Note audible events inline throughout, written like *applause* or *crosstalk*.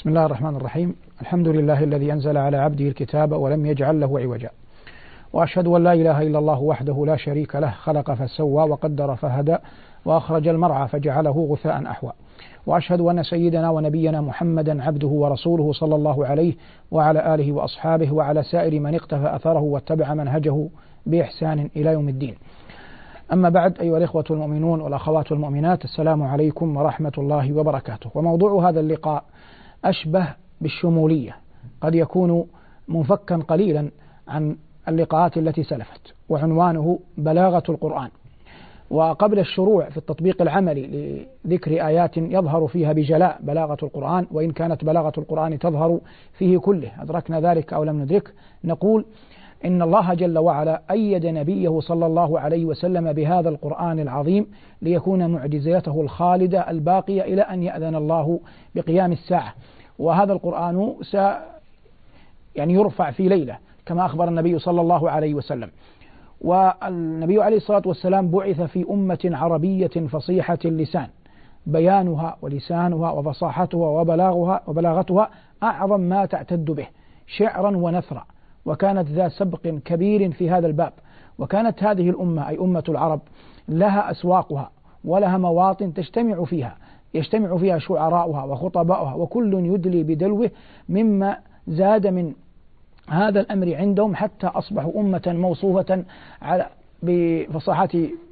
بسم الله الرحمن الرحيم. الحمد لله الذي أنزل على عبده الكتاب ولم يجعل له عوجا. وأشهد أن لا إله إلا الله وحده لا شريك له خلق فسوى وقدر فهدى وأخرج المرعى فجعله غثاء أحوى. وأشهد أن سيدنا ونبينا محمدا عبده ورسوله صلى الله عليه وعلى آله وأصحابه وعلى سائر من اقتفى أثره واتبع منهجه بإحسان إلى يوم الدين. أما بعد أيها الإخوة المؤمنون والأخوات المؤمنات السلام عليكم ورحمة الله وبركاته. وموضوع هذا اللقاء أشبه بالشمولية. قد يكون منفكا قليلا عن اللقاءات التي سلفت وعنوانه بلاغة القرآن. وقبل الشروع في التطبيق العملي لذكر آيات يظهر فيها بجلاء بلاغة القرآن وإن كانت بلاغة القرآن تظهر فيه كله أدركنا ذلك أو لم ندرك نقول إن الله جل وعلا أيد نبيه صلى الله عليه وسلم بهذا القرآن العظيم ليكون معجزته الخالدة الباقية إلى أن يأذن الله بقيام الساعة. وهذا القرآن س يعني يرفع في ليلة كما أخبر النبي صلى الله عليه وسلم. والنبي عليه الصلاة والسلام بعث في أمة عربية فصيحة اللسان بيانها ولسانها وفصاحتها وبلاغها وبلاغتها أعظم ما تعتد به شعرا ونثرا. وكانت ذا سبق كبير في هذا الباب. وكانت هذه الأمة أي أمة العرب لها أسواقها ولها مواطن تجتمع فيها يجتمع فيها شعراؤها وخطباؤها وكل يدلي بدلوه مما زاد من هذا الأمر عندهم حتى أصبحوا أمة موصوفة على بفصاحة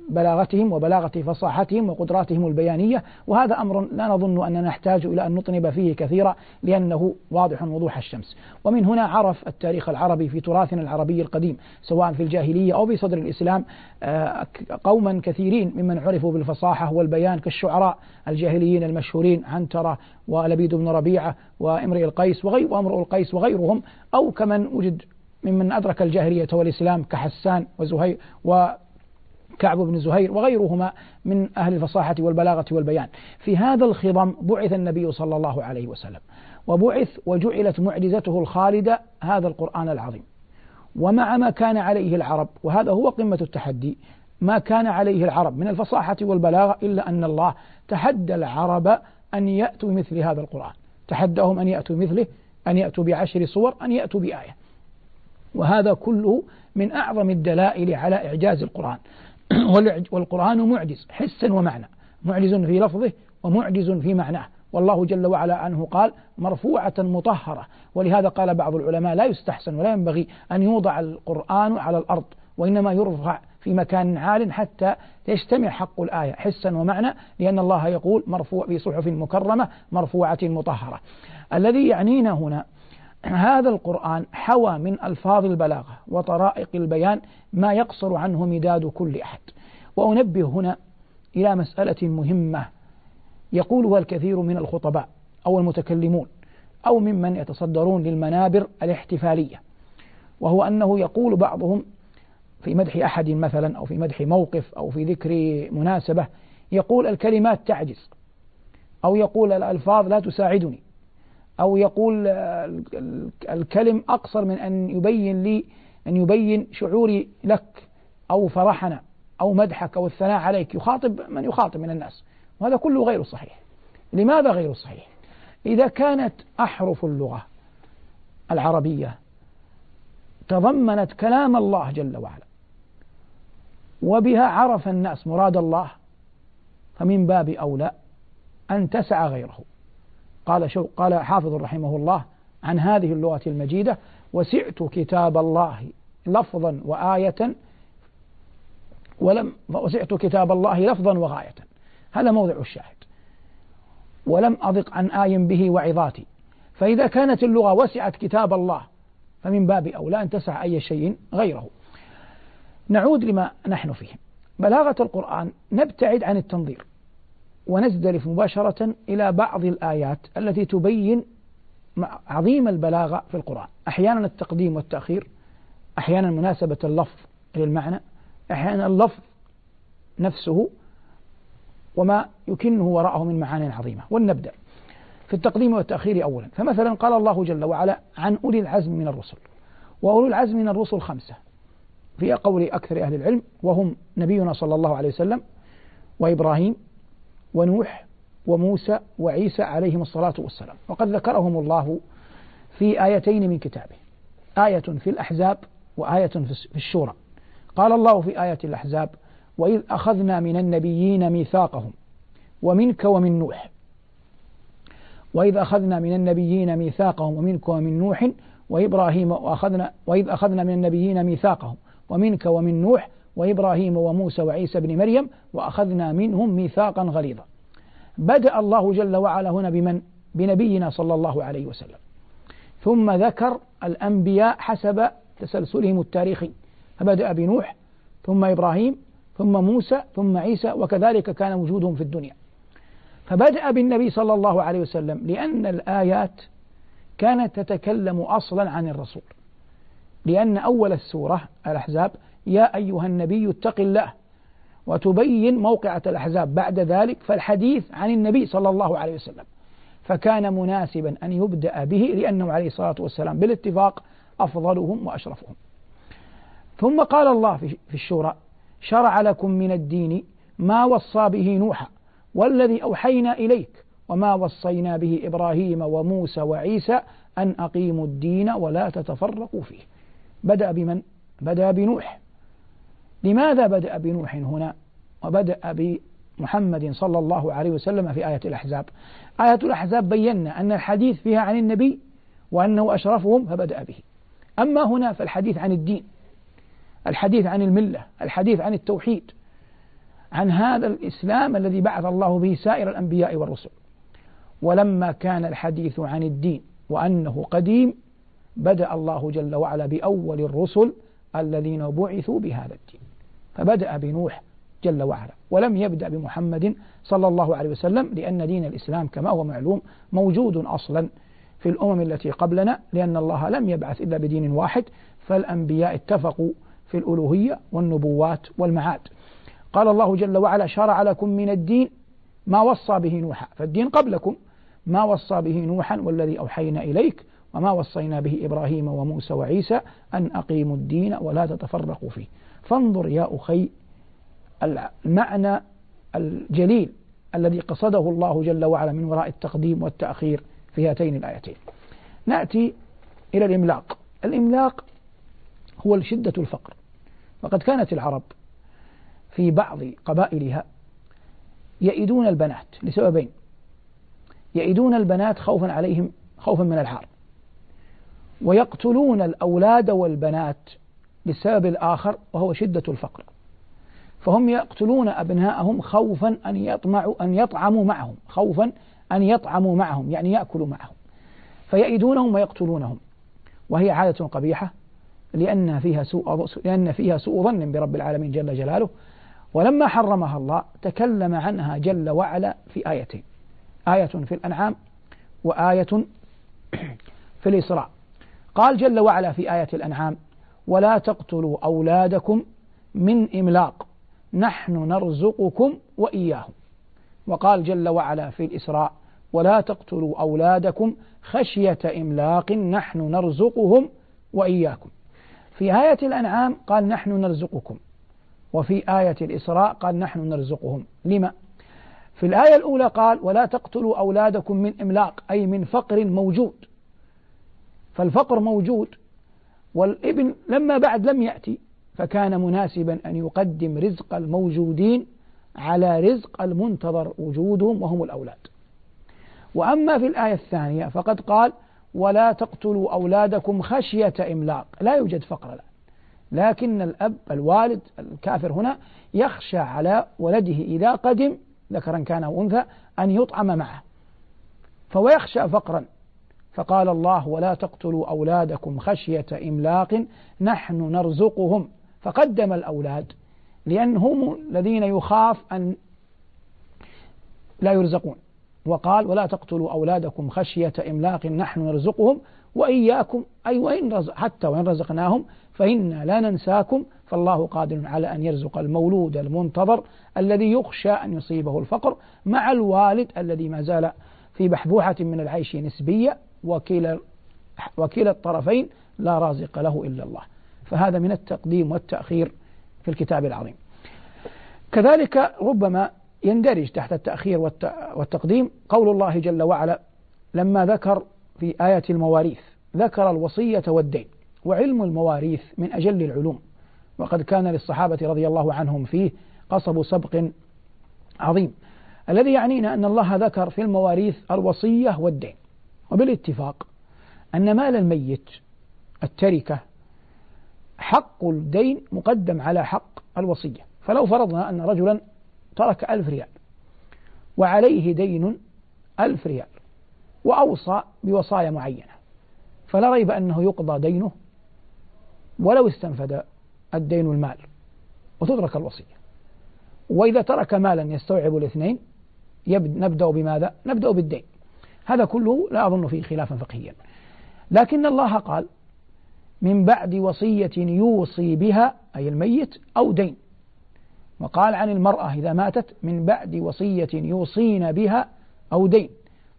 بلاغتهم وبلاغة فصاحتهم وقدراتهم البيانية وهذا أمر لا نظن أننا نحتاج إلى أن نطنب فيه كثيرا لأنه واضح وضوح الشمس. ومن هنا عرف التاريخ العربي في تراثنا العربي القديم سواء في الجاهلية أو في صدر الإسلام آه، قوما كثيرين ممن عرفوا بالفصاحة والبيان كالشعراء الجاهليين المشهورين عنترة ولبيد بن ربيعة وإمرئ القيس وغير وأمرؤ القيس وغيرهم أو كمن وجد ممن أدرك الجاهلية والإسلام كحسان وزهير و كعب بن زهير وغيرهما من أهل الفصاحة والبلاغة والبيان. في هذا الخضم بعث النبي صلى الله عليه وسلم وبعث وجعلت معجزته الخالدة هذا القرآن العظيم. ومع ما كان عليه العرب وهذا هو قمة التحدي ما كان عليه العرب من الفصاحة والبلاغة إلا أن الله تحدى العرب أن يأتوا بمثل هذا القرآن. تحداهم أن يأتوا مثله أن يأتوا بعشر صور أن يأتوا بآية. وهذا كله من أعظم الدلائل على إعجاز القرآن. *clears throat* والقرآن معجز حسا ومعنى. معجز في لفظه ومعجز في معناه. والله جل وعلا عنه قال مرفوعة مطهرة. ولهذا قال بعض العلماء لا يستحسن ولا ينبغي أن يوضع القرآن على الأرض وإنما يرفع في مكان عال حتى يجتمع حق الآية حسا ومعنى لأن الله يقول مرفوع في صحف مكرمة مرفوعة مطهرة. الذي يعنينا هنا هذا القرآن حوى من ألفاظ البلاغة وطرائق البيان ما يقصر عنه مداد كل أحد. وأنبه هنا إلى مسألة مهمة يقولها الكثير من الخطباء أو المتكلمون أو ممن يتصدرون للمنابر الاحتفالية وهو أنه يقول بعضهم في مدح أحد مثلا أو في مدح موقف أو في ذكر مناسبة يقول الكلمات تعجز أو يقول الألفاظ لا تساعدني أو يقول الكلم أقصر من أن يبين لي أن يبين شعوري لك أو فرحنا أو مدحك أو الثناء عليك. يخاطب من يخاطب من الناس. وهذا كله غير صحيح. لماذا غير صحيح؟ إذا كانت أحرف اللغة العربية تضمنت كلام الله جل وعلا وبها عرف الناس مراد الله فمن باب أولى أن تسعى غيره. قال شو قال حافظ رحمه الله عن هذه اللغة المجيدة وسعت كتاب الله لفظا وآية ولم وسعت كتاب الله لفظا وغاية. هذا موضع الشاهد. ولم أضق عن آي به وعظاتي. فإذا كانت اللغة وسعت كتاب الله فمن باب أولى أن تسع أي شيء غيره. نعود لما نحن فيه. بلاغة القرآن نبتعد عن التنظير. ونزدلف مباشرة إلى بعض الآيات التي تبين عظيم البلاغة في القرآن. أحيانا التقديم والتأخير أحيانا مناسبة اللفظ للمعنى أحيانا اللفظ نفسه وما يكنه وراءه من معان عظيمة. ولنبدأ في التقديم والتأخير أولا. فمثلا قال الله جل وعلا عن أولي العزم من الرسل. وأولي العزم من الرسل خمسة. في قول أكثر أهل العلم وهم نبينا صلى الله عليه وسلم وإبراهيم ونوح وموسى وعيسى عليهم الصلاة والسلام. وقد ذكرهم الله في آيتين من كتابه. آية في الأحزاب وآية في الشورى. قال الله في آية الأحزاب وإذ أخذنا من النبيين ميثاقهم ومنك ومن نوح. وإذ أخذنا من النبيين ميثاقهم ومنك ومن نوح وإبراهيم وأخذنا وإذ أخذنا من النبيين ميثاقهم ومنك ومن نوح وإبراهيم وموسى وعيسى بن مريم وأخذنا منهم ميثاقا غليظا. بدأ الله جل وعلا هنا بمن؟ بنبينا صلى الله عليه وسلم. ثم ذكر الأنبياء حسب تسلسلهم التاريخي. فبدأ بنوح ثم إبراهيم ثم موسى ثم عيسى وكذلك كان وجودهم في الدنيا. فبدأ بالنبي صلى الله عليه وسلم لأن الآيات كانت تتكلم أصلا عن الرسول. لأن أول السورة الأحزاب يا أيها النبي اتق الله وتبين موقعة الأحزاب. بعد ذلك فالحديث عن النبي صلى الله عليه وسلم. فكان مناسبا أن يبدأ به لأنه عليه الصلاة والسلام بالاتفاق أفضلهم وأشرفهم. ثم قال الله في الشورى شرع لكم من الدين ما وصى به نوحا والذي أوحينا إليك وما وصينا به إبراهيم وموسى وعيسى أن أقيموا الدين ولا تتفرقوا فيه. بدأ بمن؟ بدأ بنوح. لماذا بدأ بنوح هنا وبدأ بمحمد صلى الله عليه وسلم في آية الأحزاب؟ آية الأحزاب بينا أن الحديث فيها عن النبي وأنه أشرفهم فبدأ به. أما هنا فالحديث عن الدين الحديث عن الملة الحديث عن التوحيد عن هذا الإسلام الذي بعث الله به سائر الأنبياء والرسل. ولما كان الحديث عن الدين وأنه قديم بدأ الله جل وعلا بأول الرسل الذين بعثوا بهذا الدين. فبدأ بنوح جل وعلا ولم يبدأ بمحمد صلى الله عليه وسلم لأن دين الإسلام كما هو معلوم موجود أصلا في الأمم التي قبلنا لأن الله لم يبعث إلا بدين واحد فالأنبياء اتفقوا في الألوهية والنبوات والمعاد. قال الله جل وعلا شرع لكم من الدين ما وصى به نوحا. فالدين قبلكم ما وصى به نوحا والذي أوحينا إليك وما وصينا به إبراهيم وموسى وعيسى أن أقيموا الدين ولا تتفرقوا فيه. فانظر يا أخي المعنى الجليل الذي قصده الله جل وعلا من وراء التقديم والتأخير في هاتين الآيتين. نأتي إلى الإملاق. الإملاق هو شدة الفقر. وقد كانت العرب في بعض قبائلها يئدون البنات لسببين. يئدون البنات خوفا عليهم خوفا من العار ويقتلون الأولاد والبنات للسبب الآخر وهو شدة الفقر. فهم يقتلون أبناءهم خوفا أن يطمعوا أن يطعموا معهم خوفا أن يطعموا معهم يعني يأكلوا معهم. فيئدونهم ويقتلونهم. وهي عادة قبيحة لأن فيها سوء لأن فيها سوء ظن برب العالمين جل جلاله. ولما حرمها الله تكلم عنها جل وعلا في آيتين. آية في الأنعام وآية في الإسراء. قال جل وعلا في آية الأنعام ولا تقتلوا أولادكم من إملاق. نحن نرزقكم وإياهم. وقال جل وعلا في الإسراء ولا تقتلوا أولادكم خشية إملاق نحن نرزقهم وإياكم. في آية الأنعام قال نحن نرزقكم. وفي آية الإسراء قال نحن نرزقهم. لما؟ في الآية الأولى قال ولا تقتلوا أولادكم من إملاق أي من فقر موجود. فالفقر موجود والابن لما بعد لم يأتي فكان مناسبا أن يقدم رزق الموجودين على رزق المنتظر وجودهم وهم الأولاد. وأما في الآية الثانية فقد قال ولا تقتلوا أولادكم خشية إملاق. لا يوجد فقر الآن لكن الأب الوالد الكافر هنا يخشى على ولده إذا قدم ذكرا كان أو أنثى أن يطعم معه. فهو يخشى فقرا. فقال الله ولا تقتلوا أولادكم خشية إملاق نحن نرزقهم. فقدم الأولاد لأنهم الذين يخاف أن لا يرزقون. وقال ولا تقتلوا أولادكم خشية إملاق نحن نرزقهم وإياكم. أي وإن رزق حتى وإن رزقناهم فإنا لا ننساكم. فالله قادر على أن يرزق المولود المنتظر الذي يخشى أن يصيبه الفقر مع الوالد الذي ما زال في بحبوحة من العيش نسبية وكلا وكلا الطرفين لا رازق له إلا الله. فهذا من التقديم والتأخير في الكتاب العظيم. كذلك ربما يندرج تحت التأخير والتقديم قول الله جل وعلا لما ذكر في آية المواريث ذكر الوصية والدين وعلم المواريث من أجل العلوم. وقد كان للصحابة رضي الله عنهم فيه قصب سبق عظيم. الذي يعنينا أن الله ذكر في المواريث الوصية والدين. وبالاتفاق أن مال الميت التركة حق الدين مقدم على حق الوصية. فلو فرضنا أن رجلا ترك ألف ريال وعليه دين ألف ريال وأوصى بوصايا معينة فلا ريب أنه يقضى دينه ولو استنفد الدين المال وتترك الوصية. وإذا ترك مالا يستوعب الاثنين نبدأ بماذا؟ نبدأ بالدين. هذا كله لا أظن فيه خلافا فقهيا. لكن الله قال من بعد وصية يوصي بها أي الميت أو دين. وقال عن المرأة إذا ماتت من بعد وصية يوصين بها أو دين.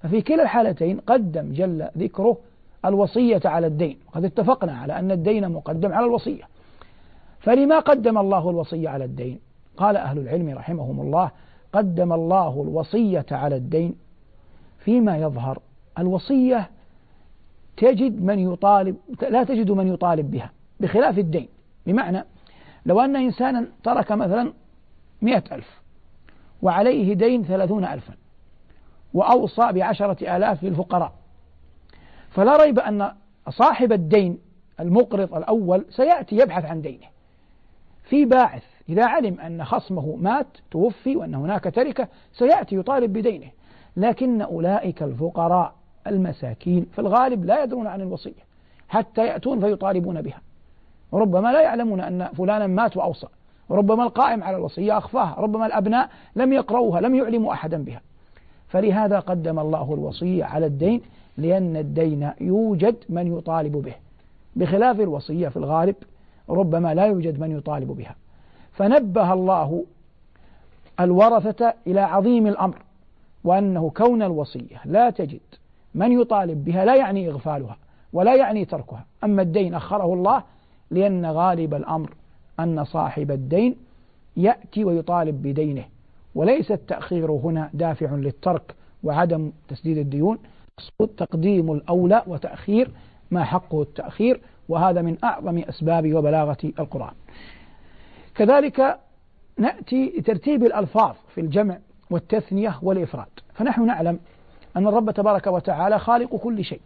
ففي كلا الحالتين قدم جل ذكره الوصية على الدين. وقد اتفقنا على أن الدين مقدم على الوصية. فلما قدم الله الوصية على الدين؟ قال أهل العلم رحمهم الله قدم الله الوصية على الدين فيما يظهر. الوصية تجد من يطالب لا تجد من يطالب بها بخلاف الدين. بمعنى لو أن إنسانا ترك مثلا مئة ألف وعليه دين ثلاثون ألفا وأوصى بعشرة آلاف للفقراء فلا ريب أن صاحب الدين المقرض الأول سيأتي يبحث عن دينه. في باعث إذا علم أن خصمه مات توفي وأن هناك تركة سيأتي يطالب بدينه. لكن أولئك الفقراء المساكين في الغالب لا يدرون عن الوصية حتى يأتون فيطالبون بها. وربما لا يعلمون أن فلانا مات وأوصى. وربما القائم على الوصية أخفاها. ربما الأبناء لم يقرؤوها لم يعلموا أحدا بها. فلهذا قدم الله الوصية على الدين لأن الدين يوجد من يطالب به. بخلاف الوصية في الغالب ربما لا يوجد من يطالب بها. فنبه الله الورثة إلى عظيم الأمر. وأنه كون الوصية لا تجد من يطالب بها لا يعني إغفالها ولا يعني تركها. أما الدين أخره الله لأن غالب الأمر أن صاحب الدين يأتي ويطالب بدينه وليس التأخير هنا دافع للترك وعدم تسديد الديون. تقديم الأولى وتأخير ما حقه التأخير وهذا من أعظم أسباب وبلاغة القرآن. كذلك نأتي لترتيب الألفاظ في الجمع. والتثنية والإفراد. فنحن نعلم أن الرب تبارك وتعالى خالق كل شيء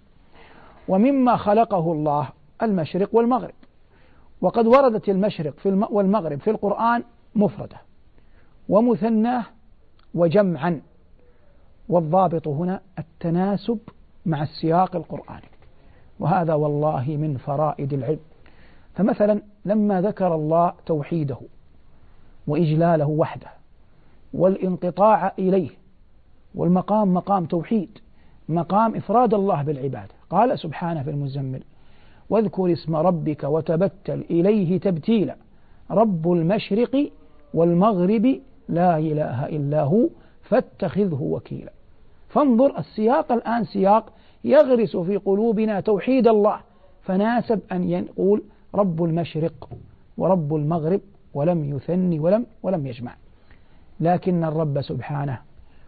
ومما خلقه الله المشرق والمغرب. وقد وردت المشرق في والمغرب في القرآن مفردة ومثناة وجمعا. والضابط هنا التناسب مع السياق القرآني. وهذا والله من فرائد العلم. فمثلا لما ذكر الله توحيده وإجلاله وحده والانقطاع إليه. والمقام مقام توحيد مقام إفراد الله بالعبادة. قال سبحانه في المزمل واذكر اسم ربك وتبتل إليه تبتيلا. رب المشرق والمغرب لا إله إلا هو فاتخذه وكيلا. فانظر السياق الآن سياق يغرس في قلوبنا توحيد الله. فناسب أن يقول رب المشرق ورب المغرب ولم يثني ولم ولم يجمع. لكن الرب سبحانه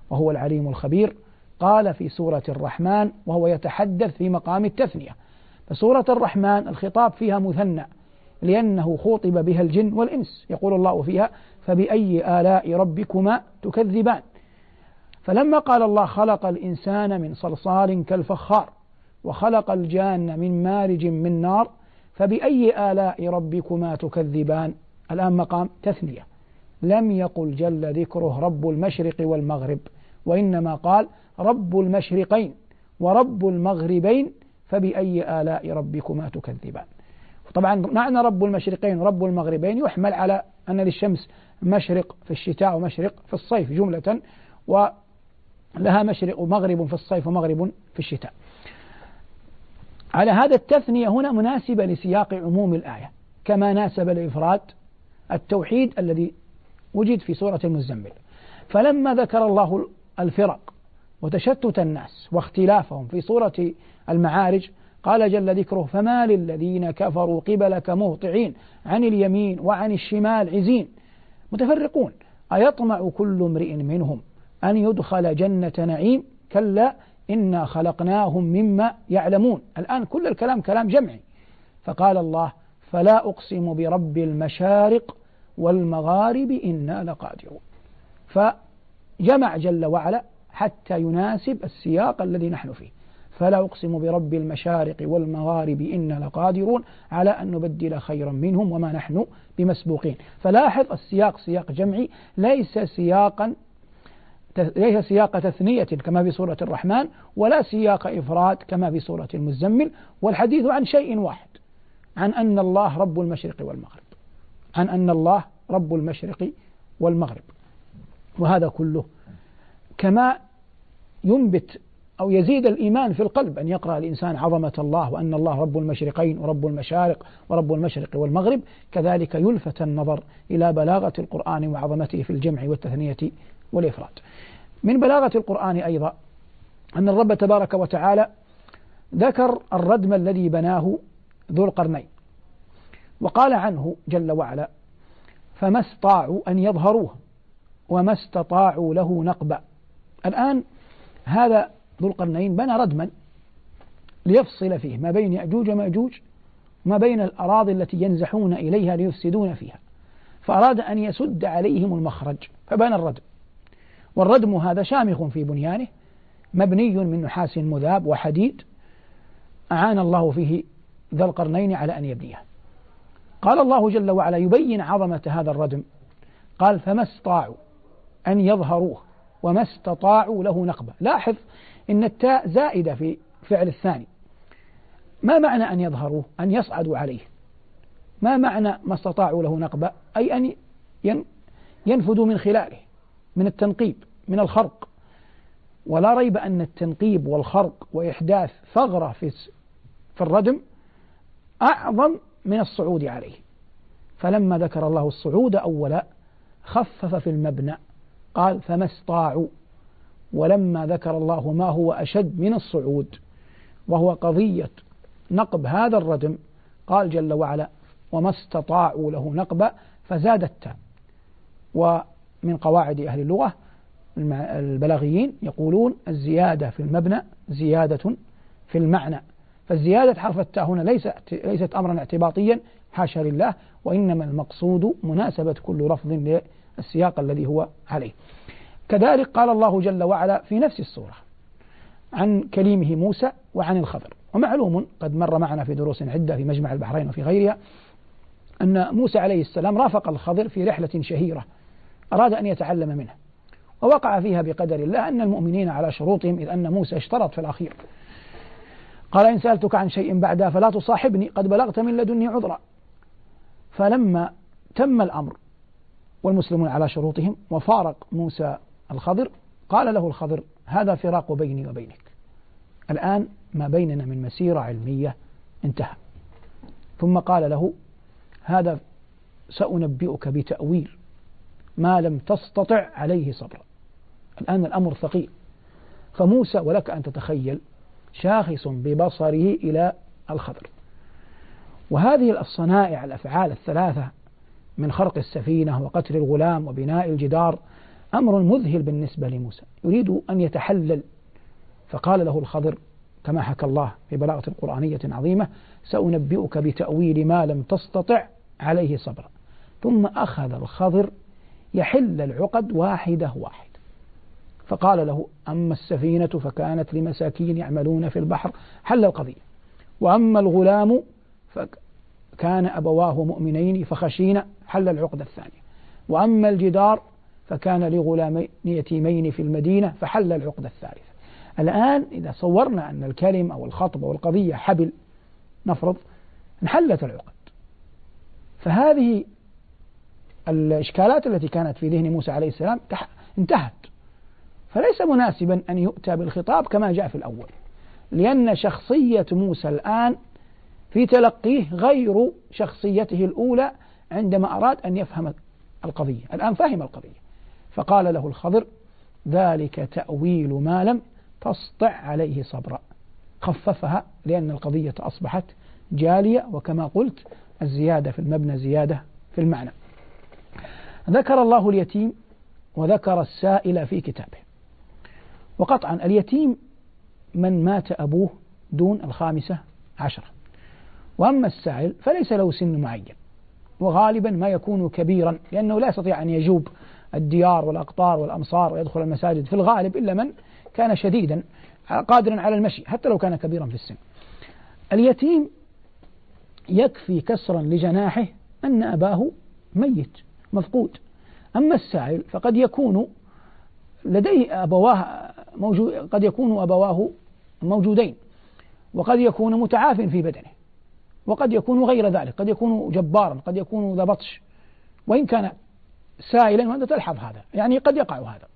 وهو العليم الخبير قال في سورة الرحمن وهو يتحدث في مقام التثنية. فسورة الرحمن الخطاب فيها مثنى لأنه خوطب بها الجن والإنس. يقول الله فيها فبأي آلاء ربكما تكذبان. فلما قال الله خلق الإنسان من صلصال كالفخار وخلق الجان من مارج من نار فبأي آلاء ربكما تكذبان. الآن مقام تثنية. لم يقل جل ذكره رب المشرق والمغرب وإنما قال رب المشرقين ورب المغربين فبأي آلاء ربكما تكذبان. طبعا معنى رب المشرقين ورب المغربين يحمل على أن للشمس مشرق في الشتاء ومشرق في الصيف جملة ولها مشرق ومغرب في الصيف ومغرب في الشتاء. على هذا التثنية هنا مناسبة لسياق عموم الآية كما ناسب الإفراد التوحيد الذي وجد في سورة المزمل. فلما ذكر الله الفرق وتشتت الناس واختلافهم في سورة المعارج قال جل ذكره فما للذين كفروا قبلك مهطعين عن اليمين وعن الشمال عزين. متفرقون. أيطمع كل امرئ منهم أن يدخل جنة نعيم؟ كلا إنا خلقناهم مما يعلمون. الآن كل الكلام كلام جمعي. فقال الله فلا أقسم برب المشارق والمغارب إنا لقادرون. فجمع جل وعلا حتى يناسب السياق الذي نحن فيه. فلا أقسم برب المشارق والمغارب إنا لقادرون على أن نبدل خيرا منهم وما نحن بمسبوقين. فلاحظ السياق سياق جمعي ليس سياقا ليس سياق تثنية كما في سورة الرحمن ولا سياق إفراد كما في سورة المزمل والحديث عن شيء واحد عن أن الله رب المشرق والمغرب. عن أن الله رب المشرق والمغرب. وهذا كله كما ينبت أو يزيد الإيمان في القلب أن يقرأ الإنسان عظمة الله وأن الله رب المشرقين ورب المشارق ورب المشرق والمغرب كذلك يلفت النظر إلى بلاغة القرآن وعظمته في الجمع والتثنية والإفراد. من بلاغة القرآن أيضا أن الرب تبارك وتعالى ذكر الردم الذي بناه ذو القرنين. وقال عنه جل وعلا فما استطاعوا أن يظهروه وما استطاعوا له نقبا. الآن هذا ذو القرنين بنى ردما ليفصل فيه ما بين يأجوج ومأجوج ما بين الأراضي التي ينزحون إليها ليفسدون فيها فأراد أن يسد عليهم المخرج فبنى الردم. والردم هذا شامخ في بنيانه مبني من نحاس مذاب وحديد أعان الله فيه ذا القرنين على أن يبنيه قال الله جل وعلا يبين عظمة هذا الردم. قال فما استطاعوا أن يظهروه وما استطاعوا له نقبة. لاحظ إن التاء زائدة في فعل الثاني. ما معنى أن يظهروه؟ أن يصعدوا عليه. ما معنى ما استطاعوا له نقبة؟ أي أن ينفذوا من خلاله من التنقيب من الخرق. ولا ريب أن التنقيب والخرق وإحداث ثغرة في في الردم أعظم من الصعود عليه. فلما ذكر الله الصعود أولا خفف في المبنى قال فما استطاعوا؟ ولما ذكر الله ما هو أشد من الصعود وهو قضية نقب هذا الردم قال جل وعلا وما استطاعوا له نقبا فزاد التاء. ومن قواعد أهل اللغة البلاغيين يقولون الزيادة في المبنى زيادة في المعنى. فالزيادة حرف التاء هنا ليست ليست أمرا اعتباطيا حاشا لله وإنما المقصود مناسبة كل لفظ للسياق الذي هو عليه. كذلك قال الله جل وعلا في نفس السورة عن كليمه موسى وعن الخضر. ومعلوم قد مر معنا في دروس عدة في مجمع البحرين وفي غيرها أن موسى عليه السلام رافق الخضر في رحلة شهيرة أراد أن يتعلم منه ووقع فيها بقدر الله أن المؤمنين على شروطهم إذ أن موسى اشترط في الأخير قال إن سألتك عن شيء بعدها فلا تصاحبني قد بلغت من لدني عذرا. فلما تم الأمر والمسلمون على شروطهم وفارق موسى الخضر قال له الخضر هذا فراق بيني وبينك. الآن ما بيننا من مسيرة علمية انتهى. ثم قال له هذا سأنبئك بتأويل ما لم تستطع عليه صبرا. الآن الأمر ثقيل. فموسى ولك أن تتخيل شاخص ببصره إلى الخضر. وهذه الصنائع الأفعال الثلاثة من خرق السفينة وقتل الغلام وبناء الجدار أمر مذهل بالنسبة لموسى. يريد أن يتحلل. فقال له الخضر كما حكى الله في بلاغة قرآنية عظيمة سأنبئك بتأويل ما لم تستطع عليه صبرا. ثم أخذ الخضر يحل العقد واحدة واحدة. فقال له أما السفينة فكانت لمساكين يعملون في البحر حل القضية. وأما الغلام فكان أبواه مؤمنين فخشينا حل العقدة الثانية وأما الجدار فكان لغلامين يتيمين في المدينة فحل العقدة الثالثة الآن إذا صورنا أن الكلم أو الخطب أو القضية حبل نفرض انحلت العقد. فهذه الإشكالات التي كانت في ذهن موسى عليه السلام انتهت. فليس مناسبا أن يؤتى بالخطاب كما جاء في الأول. لأن شخصية موسى الآن في تلقيه غير شخصيته الأولى عندما أراد أن يفهم القضية الآن فهم القضية. فقال له الخضر ذلك تأويل ما لم تسطع عليه صبرا. خففها لأن القضية أصبحت جالية وكما قلت الزيادة في المبنى زيادة في المعنى. ذكر الله اليتيم وذكر السائل في كتابه. وقطعا اليتيم من مات أبوه دون الخامسة عشرة. وأما السائل فليس له سن معين وغالبا ما يكون كبيرا لأنه لا يستطيع أن يجوب الديار والأقطار والأمصار ويدخل المساجد في الغالب إلا من كان شديدا قادرا على المشي حتى لو كان كبيرا في السن. اليتيم يكفي كسرا لجناحه أن أباه ميت مفقود. أما السائل فقد يكون لديه أبواه موجود قد يكون أبواه موجودين وقد يكون متعاف في بدنه وقد يكون غير ذلك قد يكون جبارا قد يكون ذا بطش وإن كان سائلا وأنت تلحظ هذا يعني قد يقع هذا.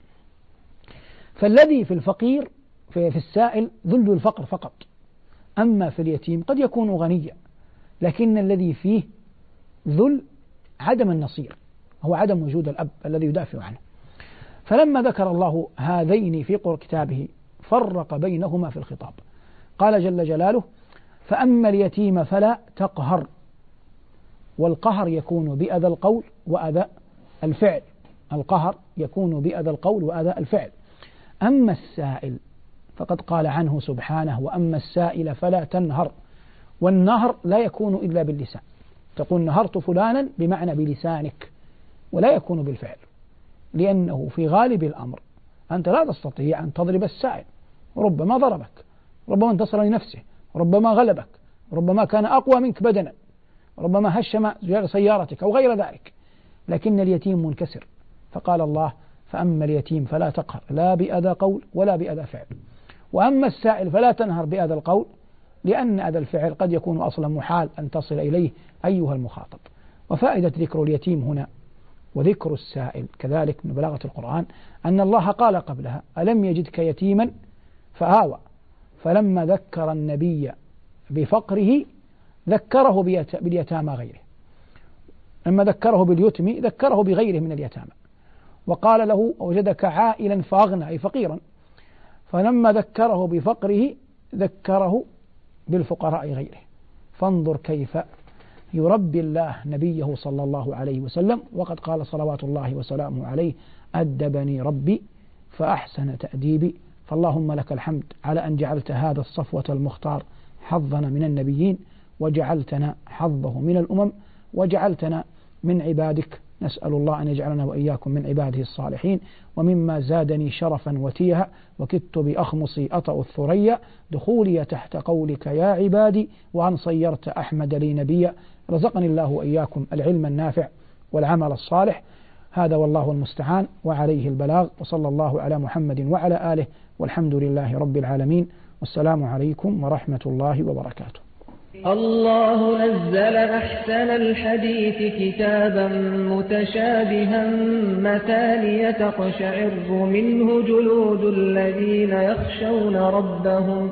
فالذي في الفقير في, في السائل ذل الفقر فقط. أما في اليتيم قد يكون غنيا لكن الذي فيه ذل عدم النصير هو عدم وجود الأب الذي يدافع عنه. فلما ذكر الله هذين في كتابه فرق بينهما في الخطاب. قال جل جلاله فأما اليتيم فلا تقهر والقهر يكون بأذى القول وأذى الفعل. القهر يكون بأذى القول وأذى الفعل. أما السائل فقد قال عنه سبحانه وأما السائل فلا تنهر والنهر لا يكون إلا باللسان. تقول نهرت فلانا بمعنى بلسانك ولا يكون بالفعل. لأنه في غالب الأمر أنت لا تستطيع أن تضرب السائل. ربما ضربك ربما انتصر لنفسه ربما غلبك ربما كان أقوى منك بدنا ربما هشم سيارتك أو غير ذلك. لكن اليتيم منكسر. فقال الله فأما اليتيم فلا تقهر لا بأذى قول ولا بأذى فعل. وأما السائل فلا تنهر بأذى القول لأن أذى الفعل قد يكون أصلا محال أن تصل إليه أيها المخاطب. وفائدة ذكر اليتيم هنا وذكر السائل كذلك من بلاغة القرآن أن الله قال قبلها ألم يجدك يتيما؟ فآوى. فلما ذكر النبي بفقره ذكره باليتامى غيره. لما ذكره باليتم ذكره بغيره من اليتامى. وقال له وجدك عائلا فأغنى أي فقيرا. فلما ذكره بفقره ذكره بالفقراء غيره. فانظر كيف يربي الله نبيه صلى الله عليه وسلم وقد قال صلوات الله وسلامه عليه أدبني ربي فأحسن تأديبي فاللهم لك الحمد على أن جعلت هذا الصفوة المختار حظنا من النبيين وجعلتنا حظه من الأمم وجعلتنا من عبادك. نسأل الله أن يجعلنا وإياكم من عباده الصالحين ومما زادني شرفا وتيها وكدت بأخمصي أطأ الثريا دخولي تحت قولك يا عبادي وأن صيرت أحمد لي نبيا. رزقني الله وإياكم العلم النافع والعمل الصالح. هذا والله المستعان وعليه البلاغ وصلى الله على محمد وعلى آله والحمد لله رب العالمين. والسلام عليكم ورحمة الله وبركاته. الله نزل أحسن الحديث كتابا متشابها مثانية تقشعر منه جلود الذين يخشون ربهم.